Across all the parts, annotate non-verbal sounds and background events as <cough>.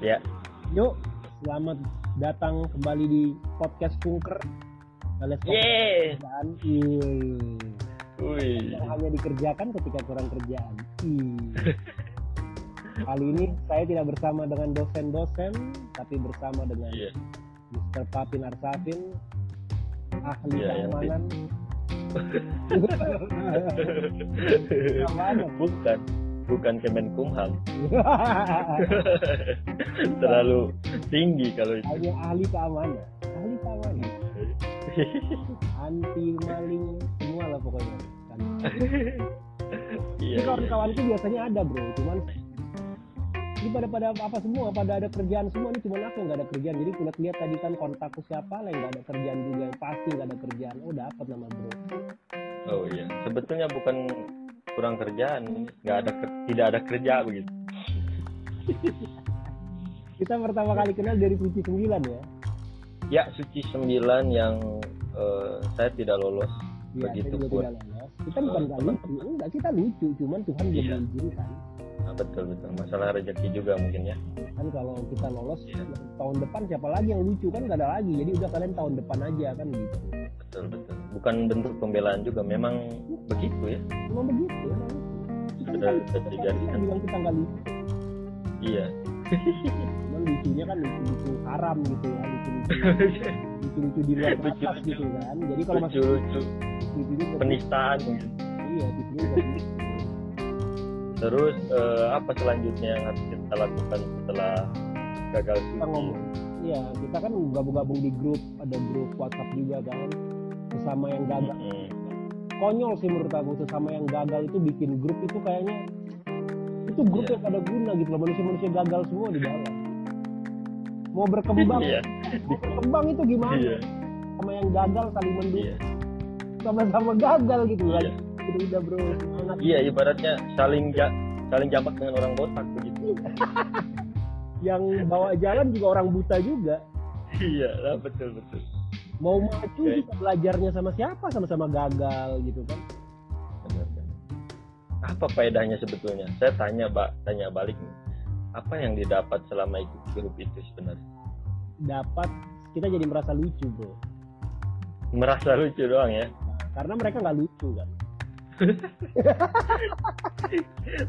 Ya, Yuk, selamat datang kembali di podcast Kunker. Alias kerjaan. Wih, Yang hanya dikerjakan ketika kurang kerjaan. <laughs> Kali ini saya tidak bersama dengan dosen-dosen, tapi bersama dengan iya, Mr. Papin Arsafin, ahli Iya, yang keamanan. <laughs> Keamanan. bukan, bukan Kemenkumham, <laughs> terlalu tinggi kalau itu. hanya ahli keamanan. Ahli keamanan. <laughs> Anti maling semua lah pokoknya. Kan. Iya, iya. kawan-kawanku biasanya ada bro, cuman ini pada pada apa semua, pada ada kerjaan semua ini cuman aku yang nggak ada kerjaan. Jadi kulihat lihat tadi kan kontakku siapa lah nggak ada kerjaan juga, yang pasti nggak ada kerjaan. Oh dapat nama bro. Oh iya, sebetulnya bukan kurang kerjaan, nggak ada tidak ada kerja begitu. <laughs> Kita pertama kali kenal dari Suci 9 ya. Ya, suci sembilan yang eh, saya tidak lolos. Iya, Begitu pun. tidak lolos. Kita bukan nggak lucu, enggak kita lucu, cuman Tuhan belum Iya. mengizinkan. Nah, betul betul, masalah rezeki juga mungkin ya. Kan kalau kita lolos Iya. tahun depan siapa lagi yang lucu kan nggak ada lagi. Jadi udah kalian tahun depan aja kan gitu. Betul betul. Bukan bentuk pembelaan juga, memang begitu ya. Emang begitu. Kita Sudah kan sudah dijadikan. bilang kita nggak lucu. Iya. Cuman lucunya kan lucu-lucu haram gitu ya, lucu-lucu <laughs> lucu-lucu di luar batas gitu kan. Jadi kalau masih lucunya juga penistaan mungkin. iya, lucu. Terus eh, apa selanjutnya yang harus kita lakukan setelah gagal Kita ngomong, iya kita kan gabung-gabung di grup, ada grup WhatsApp juga kan. Sesama yang gagal, Mm-mm. konyol sih menurut aku sesama yang gagal itu bikin grup itu kayaknya itu grup Iya. yang ada guna gitu loh manusia-manusia gagal semua di dalam. Mau berkembang, Iya. mau berkembang itu gimana? Iya. Sama yang gagal saling mendukung, Iya. sama-sama gagal gitu kan. Iya. Gitu, udah bro, semangat. Iya, ibaratnya saling ja- saling jamak dengan orang botak begitu. <laughs> yang bawa jalan juga orang buta juga iya, lah, betul betul. Mau maju Oke. juga belajarnya sama siapa sama-sama gagal gitu kan Benar, benar. Apa faedahnya sebetulnya? Saya tanya, Mbak, tanya balik nih. Apa yang didapat selama ikut grup itu sebenarnya? dapat kita jadi merasa lucu bro Merasa lucu doang ya. karena mereka nggak lucu kan <laughs>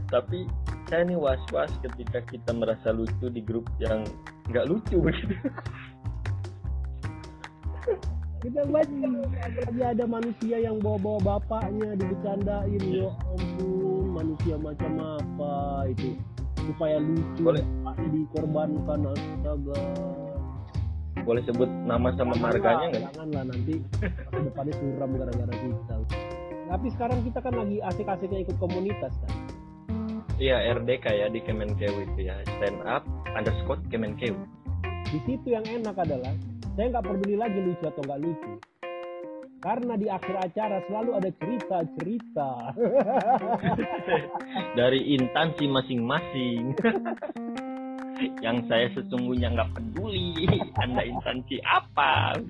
Tapi saya nih was-was ketika kita merasa lucu di grup yang nggak lucu begitu. Kita baca. Apalagi ada manusia yang bawa-bawa bapaknya dibecandain. Ya ampun manusia macam apa itu? Supaya lucu Boleh. bapaknya dikorbankan. Astaga. Boleh sebut nama sama marganya nggak? janganlah nanti masa depannya suram gara-gara kita. Tapi sekarang kita kan lagi asik-asiknya ikut komunitas kan? Iya RDK ya di Kemenkeu itu ya. Stand up underscore Kemenkeu. di situ yang enak adalah saya nggak peduli lagi lucu atau nggak lucu. Karena di akhir acara selalu ada cerita-cerita. <laughs> Dari instansi masing-masing. <laughs> yang saya sesungguhnya nggak peduli. Anda instansi apa?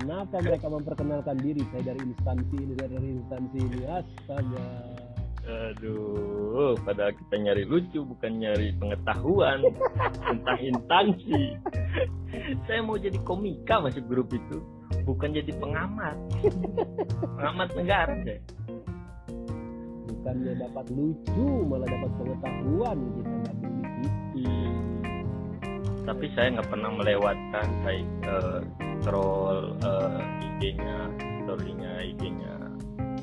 Kenapa mereka memperkenalkan diri? Saya dari instansi ini saya dari instansi ini. Astaga. Aduh padahal kita nyari lucu bukan nyari pengetahuan tentang instansi <laughs> saya mau jadi komika masuk grup itu bukan jadi pengamat. <laughs> Pengamat negara saya. Bukannya dapat lucu malah dapat pengetahuan kita nggak beli gitu. Tapi saya nggak pernah melewatkan kayak eh, scroll eh, IG-nya story-nya IG-nya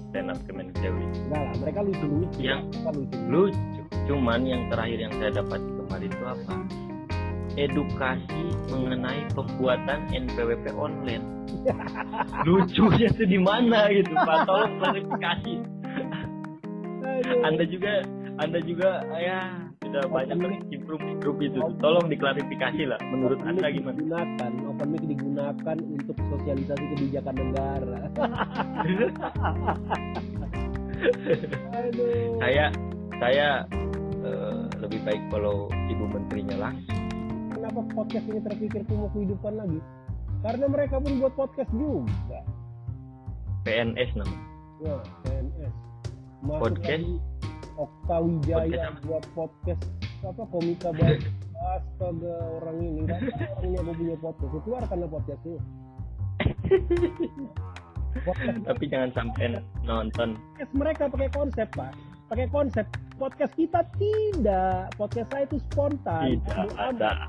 stand up Kemenkeu enggak lah mereka lucu-lucu. Yang- mereka lucu lucu cuman yang terakhir yang saya dapat kemarin itu apa edukasi mengenai pembuatan NPWP online. <laughs> Lucunya tuh di mana gitu pak? Tolong klarifikasi. Anda juga anda juga ya sudah banyak di grup itu tuh. tolong diklarifikasi lah menurut Open anda gimana? digunakan open mic digunakan untuk sosialisasi kebijakan negara. <laughs> Aduh. Saya saya eh, lebih baik kalau ibu menterinya langsung kenapa podcast ini terpikir mau kehidupan lagi? Karena mereka pun buat podcast juga. PNS namanya ya PNS Masuk Podcast? lagi Okta Wijaya Podcast apa? buat podcast apa komika baru astaga orang ini. Nggak tahu orang ini aku punya podcast. Aku keluarkan lah podcast <laughs> Tapi jangan sampai nonton. podcast mereka pakai konsep pak. Pakai konsep podcast kita tidak. Podcast saya itu spontan. Tidak ada,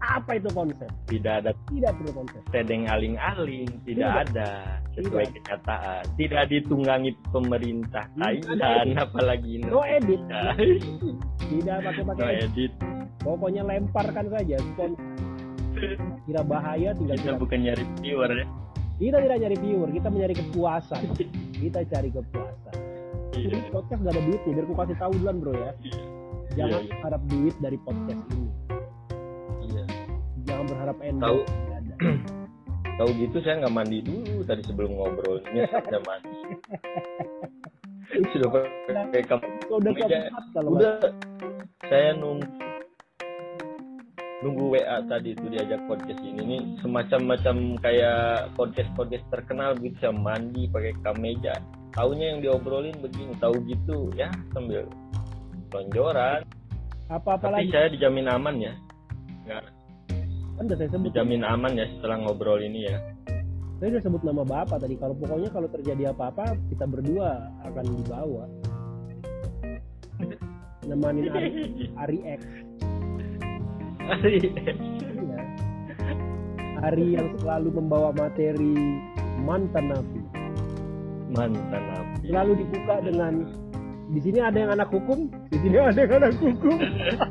apa itu konsep tidak ada tidak perlu konsep tedeng aling-aling, tidak Tidak. ada sesuai Tidak. kenyataan. Tidak ditunggangi pemerintah Tidak Thailand, apalagi no edit tidak pakai No edit. pokoknya lemparkan saja kira bahaya tinggal Kita bukan nyari viewer ya. kita tidak nyari viewer kita mencari kepuasan kita cari kepuasan Iya. ini podcast gak ada duitnya biar aku kasih tahu duluan bro ya jangan Iya, iya. harap duit dari podcast ini Iya. Jangan berharap Tahu. <clears throat> Tahu gitu saya nggak mandi dulu tadi sebelum ngobrol. Nyesek saya mandi. Sudah pakai kamu. Udah kalau Udah. saya nunggu. Nunggu WA tadi itu diajak podcast ini. Nih semacam-macam kayak podcast podcast terkenal bisa mandi pakai kameja taunya yang diobrolin begini. Tahu gitu. Ya sambil lonjoran. Apa-apa tapi lagi? saya dijamin aman ya. Nggak kan udah saya sebut dijamin aman ya setelah ngobrol ini ya. Saya udah sebut nama bapak tadi. Kalau pokoknya kalau terjadi apa-apa kita berdua akan dibawa. Nemanin Ari, <laughs> Ari X. Iya. Ari yang selalu membawa materi mantan napi mantan api selalu dibuka dengan di sini ada yang anak hukum di sini ada yang anak hukum.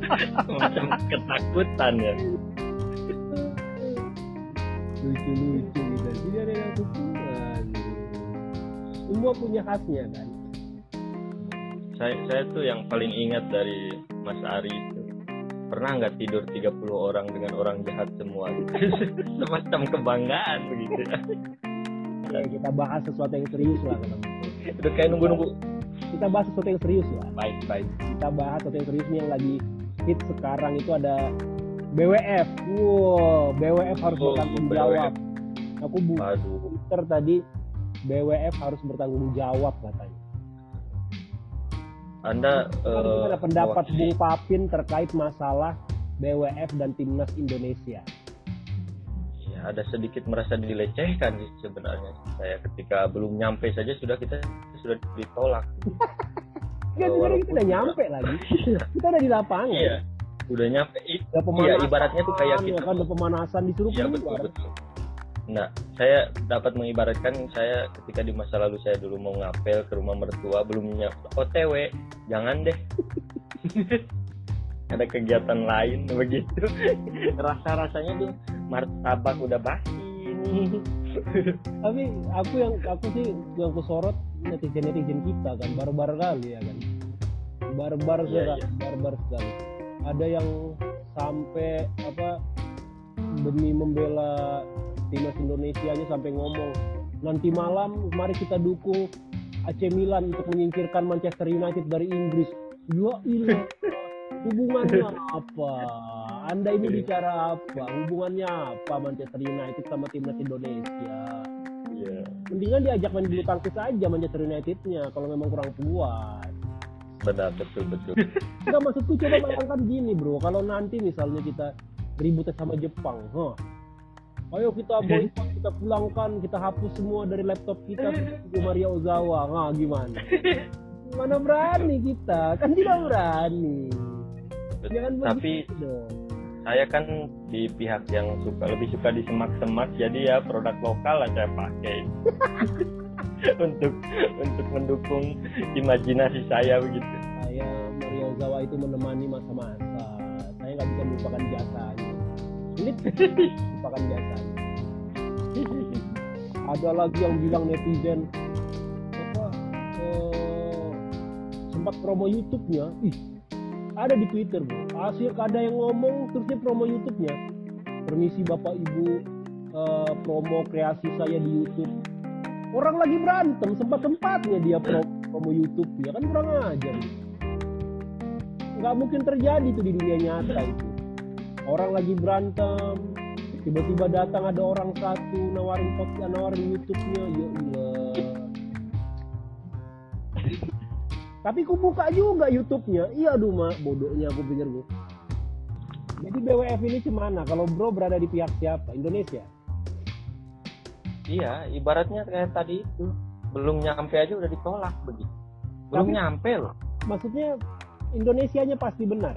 <laughs> Macam ketakutan ya <laughs> lucu-lucu gitu sini ada yang Aduh. semua punya khasnya kan saya saya tuh yang paling ingat dari Mas Ari itu. Pernah nggak tidur 30 orang dengan orang jahat semua gitu? <laughs> Semacam kebanggaan begitu. Ya kita bahas sesuatu yang serius lah gitu. udah kayak nunggu-nunggu. Kita bahas sesuatu yang serius lah. Baik baik. Kita bahas sesuatu yang serius nih yang lagi hit sekarang itu ada BWF wow BWF harus Oh, bertanggung BWF. jawab. Aku buka Twitter tadi BWF harus bertanggung jawab katanya. Anda eh, ada pendapat Bung Papin terkait masalah BWF dan timnas Indonesia. Ya, ada sedikit merasa dilecehkan sih sebenarnya. Saya ketika belum nyampe saja sudah kita sudah ditolak. Ya <laughs> Oh, sebenarnya kita udah nyampe lagi. <laughs> Kita udah di lapangan. Iya udah nyampe iya pemanasan ibaratnya tuh kayak ya kita kan udah pemanasan disuruh Iya betul betul. Nah, saya dapat mengibaratkan saya ketika di masa lalu saya dulu mau ngapel ke rumah mertua belum nyampe OTW, jangan deh. <laughs> Ada kegiatan lain begitu. <laughs> Rasa-rasanya tuh martabak udah basi ini. tapi aku yang aku sih yang aku sorot netizen netizen kita kan barbar kali ya kan barbar Iya, sekali iya. barbar sekali ada yang sampai apa demi membela timnas Indonesia nya sampai ngomong nanti malam mari kita dukung AC Milan untuk menyingkirkan Manchester United dari Inggris. Ya ilah hubungannya apa? Anda ini bicara apa? Hubungannya apa Manchester United sama timnas Indonesia? Iya. mendingan diajak main bulu tangkis aja Manchester United-nya kalau memang kurang puas. Benar betul betul. <laughs> Enggak maksudku coba bayangkan gini bro, kalau nanti misalnya kita ribut sama Jepang, huh? Ayo kita boykot, kita pulangkan, kita hapus semua dari laptop kita ke Maria Ozawa. Nah, gimana? Mana berani kita? Kan tidak berani. Jangan Tapi dong. saya kan di pihak yang suka lebih suka di semak-semak jadi ya produk lokal lah saya pakai <laughs> untuk untuk mendukung imajinasi saya begitu. Saya Maria Ozawa itu menemani masa-masa. Saya nggak bisa melupakan jasanya. Sulit melupakan jasanya. Ada lagi yang bilang netizen apa eh, sempat promo YouTube-nya. Ih, ada di Twitter, bro. Asyik ada yang ngomong terusnya promo YouTube-nya. Permisi Bapak Ibu eh, promo kreasi saya di YouTube. Orang lagi berantem, sempat-sempatnya dia pro- promo YouTube ya kan kurang ajar. Nggak mungkin terjadi tuh di dunia nyata itu. Orang lagi berantem, tiba-tiba datang ada orang satu nawarin podcast, nawarin YouTube-nya, ya Allah. Tapi ku buka juga YouTube-nya. Iya aduh mak, bodohnya aku pikir gue. Jadi BWF ini cemana? Kalau bro berada di pihak siapa? Indonesia? Iya, ibaratnya kayak tadi itu belum nyampe aja udah ditolak begitu. Belum Tapi- nyampe loh. Maksudnya Indonesianya pasti benar.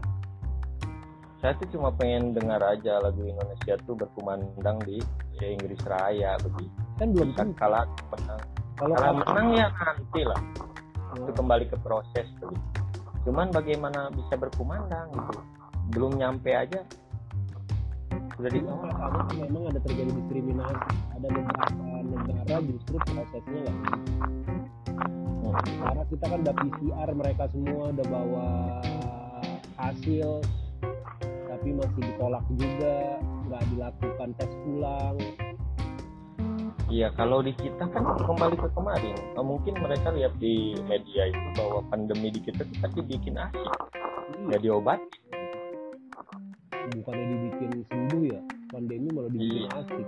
Saya tuh cuma pengen dengar aja lagu Indonesia tuh berkumandang di ya, Inggris Raya begitu. Kan belum Kan kalah menang. Kalau Kalau kalah- menang ya nanti lah. Itu Oh, kembali ke proses begitu. Cuman bagaimana bisa berkumandang gitu. Belum nyampe aja ditolak. masalahnya tuh memang ada terjadi diskriminasi. Ada beberapa negara justru prosesnya nggak. Hmm. Karena kita kan udah PCR mereka semua udah bawa hasil tapi masih ditolak juga nggak dilakukan tes ulang Iya, kalau di kita kan kembali ke kemarin, mungkin mereka lihat di media itu bahwa pandemi di kita tuh pasti bikin asik, nggak diobat. Bukannya dibikin sembuh ya pandemi malah dibikin Iya. asik.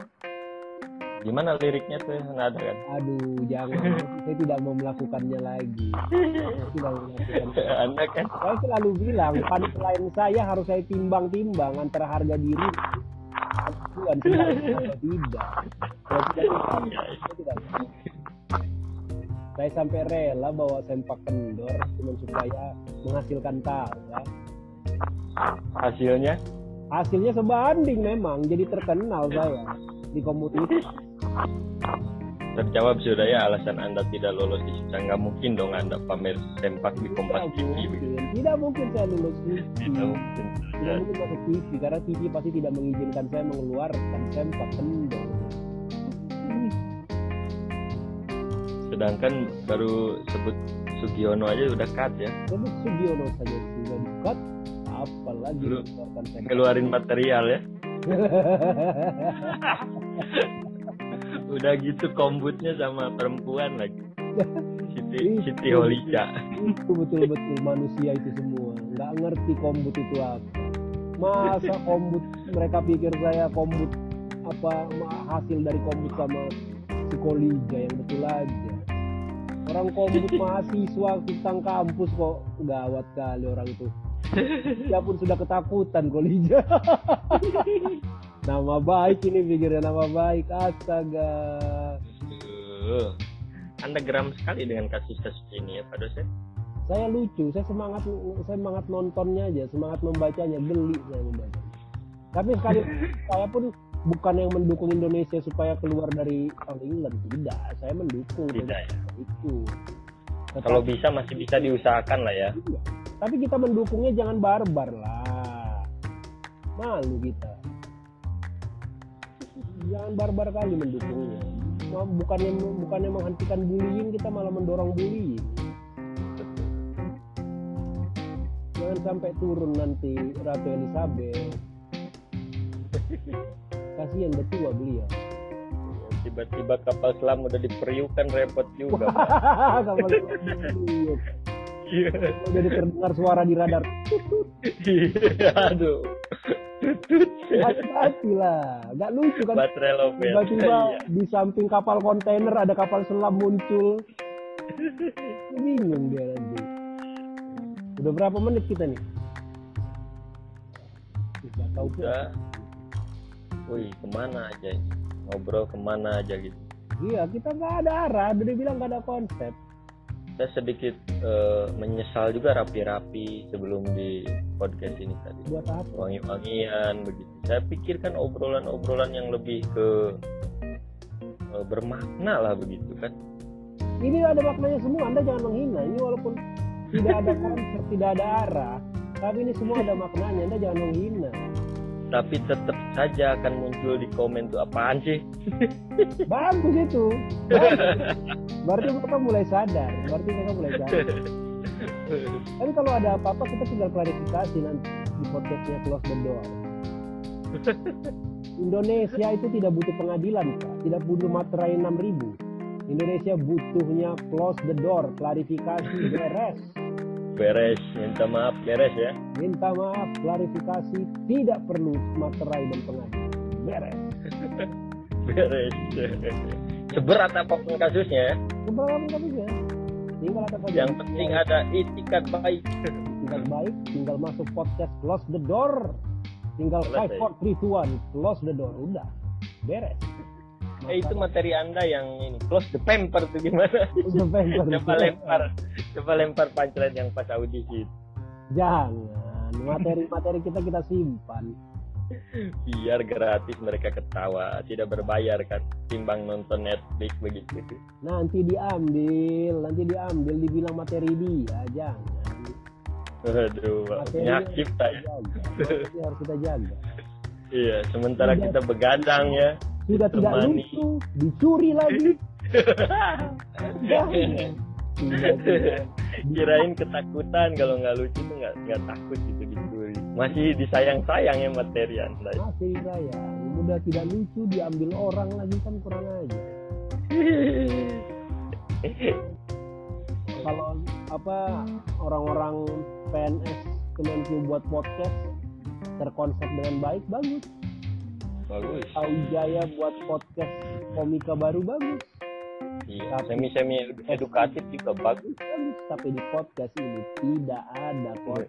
Gimana liriknya tuh? Nggak ada kan? aduh jangan. Saya tidak mau melakukannya lagi. Saya tidak mau melakukan <laughs> Anda kan? Saya selalu bilang punchline saya harus saya timbang-timbang antara harga diri Tuhan tidak. Kalau tidak saya tidak saya sampai rela bawa sempak kendor cuma supaya menghasilkan tawa hasilnya hasilnya sebanding memang jadi terkenal saya di kompetisi terjawab sudah ya alasan Anda tidak lolos di Sisa. Nggak mungkin dong Anda pamer sempak di Kompas tidak TV. mungkin. Tidak mungkin saya lulus TV Tidak mungkin. tidak mungkin masuk TV karena TV pasti tidak mengizinkan saya mengeluarkan sempak kendor. Sedangkan baru sebut Sugiono aja udah cut ya, sebut Sugiono saja sudah dikat apalagi Lu- keluarin material ya. <laughs> Udah gitu kombutnya sama perempuan lagi. Siti Siti Holija. itu betul-betul manusia itu semua nggak ngerti kombut itu apa masa kombut mereka pikir saya kombut apa hasil dari kombut sama psikolija yang betul aja orang kombut mahasiswa tentang kampus kok gawat kali orang itu dia pun sudah ketakutan kolija <laughs> nama baik ini pikirnya nama baik astaga. Anda geram sekali dengan kasus-kasus ini ya Pak dosen. saya lucu saya semangat saya semangat nontonnya aja semangat membacanya geli saya membaca tapi sekali <laughs> saya pun bukan yang mendukung Indonesia supaya keluar dari All England tidak saya mendukung Tidak ya. itu Tetapi- Kalau bisa masih bisa diusahakan lah ya. Iya. Tapi kita mendukungnya jangan barbar lah. Malu kita. Jangan barbar kali mendukungnya. Bukannya bukannya menghentikan bullying kita malah mendorong bullying. Jangan sampai turun nanti Ratu Elizabeth. Kasihan betua beliau. Tiba-tiba kapal selam udah diperiukan repot juga. <laughs> kapal beliau Iya. jadi terdengar suara di radar Iya, Aduh. hati-hati lah nggak lucu kan Baterai tiba-tiba Iya. di samping kapal kontainer ada kapal selam muncul bingung dia nanti udah berapa menit kita nih nggak tahu. Udah. Wih, ke mana aja? Ngobrol ke mana aja gitu. iya kita nggak ada arah udah dibilang nggak ada konsep Saya sedikit eh, menyesal juga rapi-rapi sebelum di podcast ini tadi. buat apa Wangi-wangian begitu. Saya pikirkan obrolan-obrolan yang lebih ke eh, bermakna lah begitu kan. ini ada maknanya semua anda jangan menghina ini walaupun tidak ada <laughs> konsep tidak ada arah tapi ini semua ada maknanya anda jangan menghina Tapi tetap saja akan muncul di komen tuh apaan sih? bagus itu Bagus. berarti mereka mulai sadar berarti mereka mulai sadar Tapi kalau ada apa-apa kita tinggal klarifikasi nanti di podcastnya the Door. <laughs> Indonesia itu tidak butuh pengadilan, Pak. Tidak butuh materai 6000. Indonesia butuhnya close the door, klarifikasi beres. Beres, minta maaf beres ya. Minta maaf, klarifikasi tidak perlu materai dan pengadilan. Beres. <laughs> Beres. Seberat apa pun kasusnya ya. Seberapa nggak bisa. Tinggal ada saja. Yang penting ada itikat baik. Tinggal baik, tinggal masuk podcast Close the Door. tinggal five four three two one close the door udah beres Eh itu materi anda yang ini close the pamper tuh gimana? Udah pamper. <laughs> coba lempar, coba lempar punchline yang pas audisi. jangan materi-materi kita kita simpan Biar gratis mereka ketawa, tidak berbayar kan, timbang nonton Netflix begitu. nanti diambil nanti diambil dibilang materi dia jangan Materi punya cipta kita ya. Materi harus kita jaga Iya, sementara Tidak. kita begadang ya. sudah tidak lucu dicuri lagi <laughs> Jangan. <laughs> Kirain ketakutan kalau nggak lucu tuh nggak nggak takut gitu dicuri. Masih disayang-sayang ya materi anda. masih saya udah tidak lucu diambil orang lagi kan kurang aja <laughs> kalau apa orang-orang PNS Kemenkyu buat podcast terkonsep dengan baik bagus Bagus. Tahu Jaya buat podcast komika baru bagus Iya, semi-semi edukatif juga bagus. bagus tapi di podcast ini tidak ada kok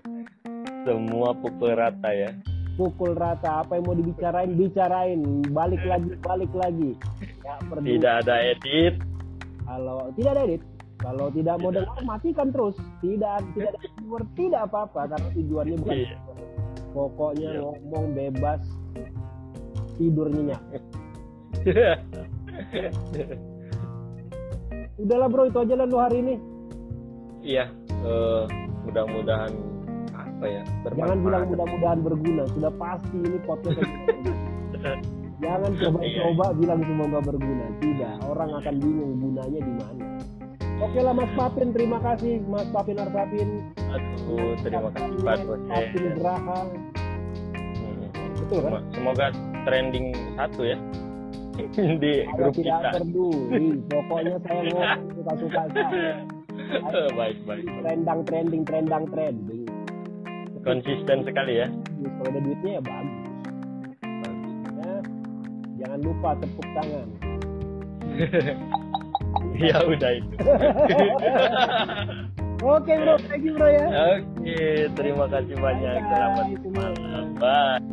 Semua pukul rata ya. pukul rata apa yang mau dibicarain bicarain balik lagi balik lagi ya. Tidak ada edit. kalau tidak ada edit kalau tidak mau dengar matikan terus tidak tidak ada viewer, tidak apa-apa karena tujuannya bukan Iya. pokoknya Iya. ngomong bebas tidur nyenyak <laughs> udahlah bro itu aja lah lu hari ini. Iya, eh, mudah-mudahan apa ya jangan bilang bermanfaat. mudah-mudahan berguna sudah pasti ini podcast <laughs> jangan Iya, coba-coba bilang semoga berguna. Tidak orang akan bingung gunanya di mana. Oke lah Mas Papin terima kasih. Mas Papin Arsapin Aduh, terima kasih Pak. Papin Graha Hmm. betul kan? Sem- Semoga trending satu ya <laughs> di grup tidak kita. peduli <laughs> pokoknya saya ngomong suka-suka saya <laughs> baik baik. trendang trending trendang trending Konsisten sekali ya. kalau ada duitnya ya bagus ya jangan lupa tepuk tangan ya udah itu. oke bro thank you bro ya Oke, terima kasih banyak. Selamat malam. Bye.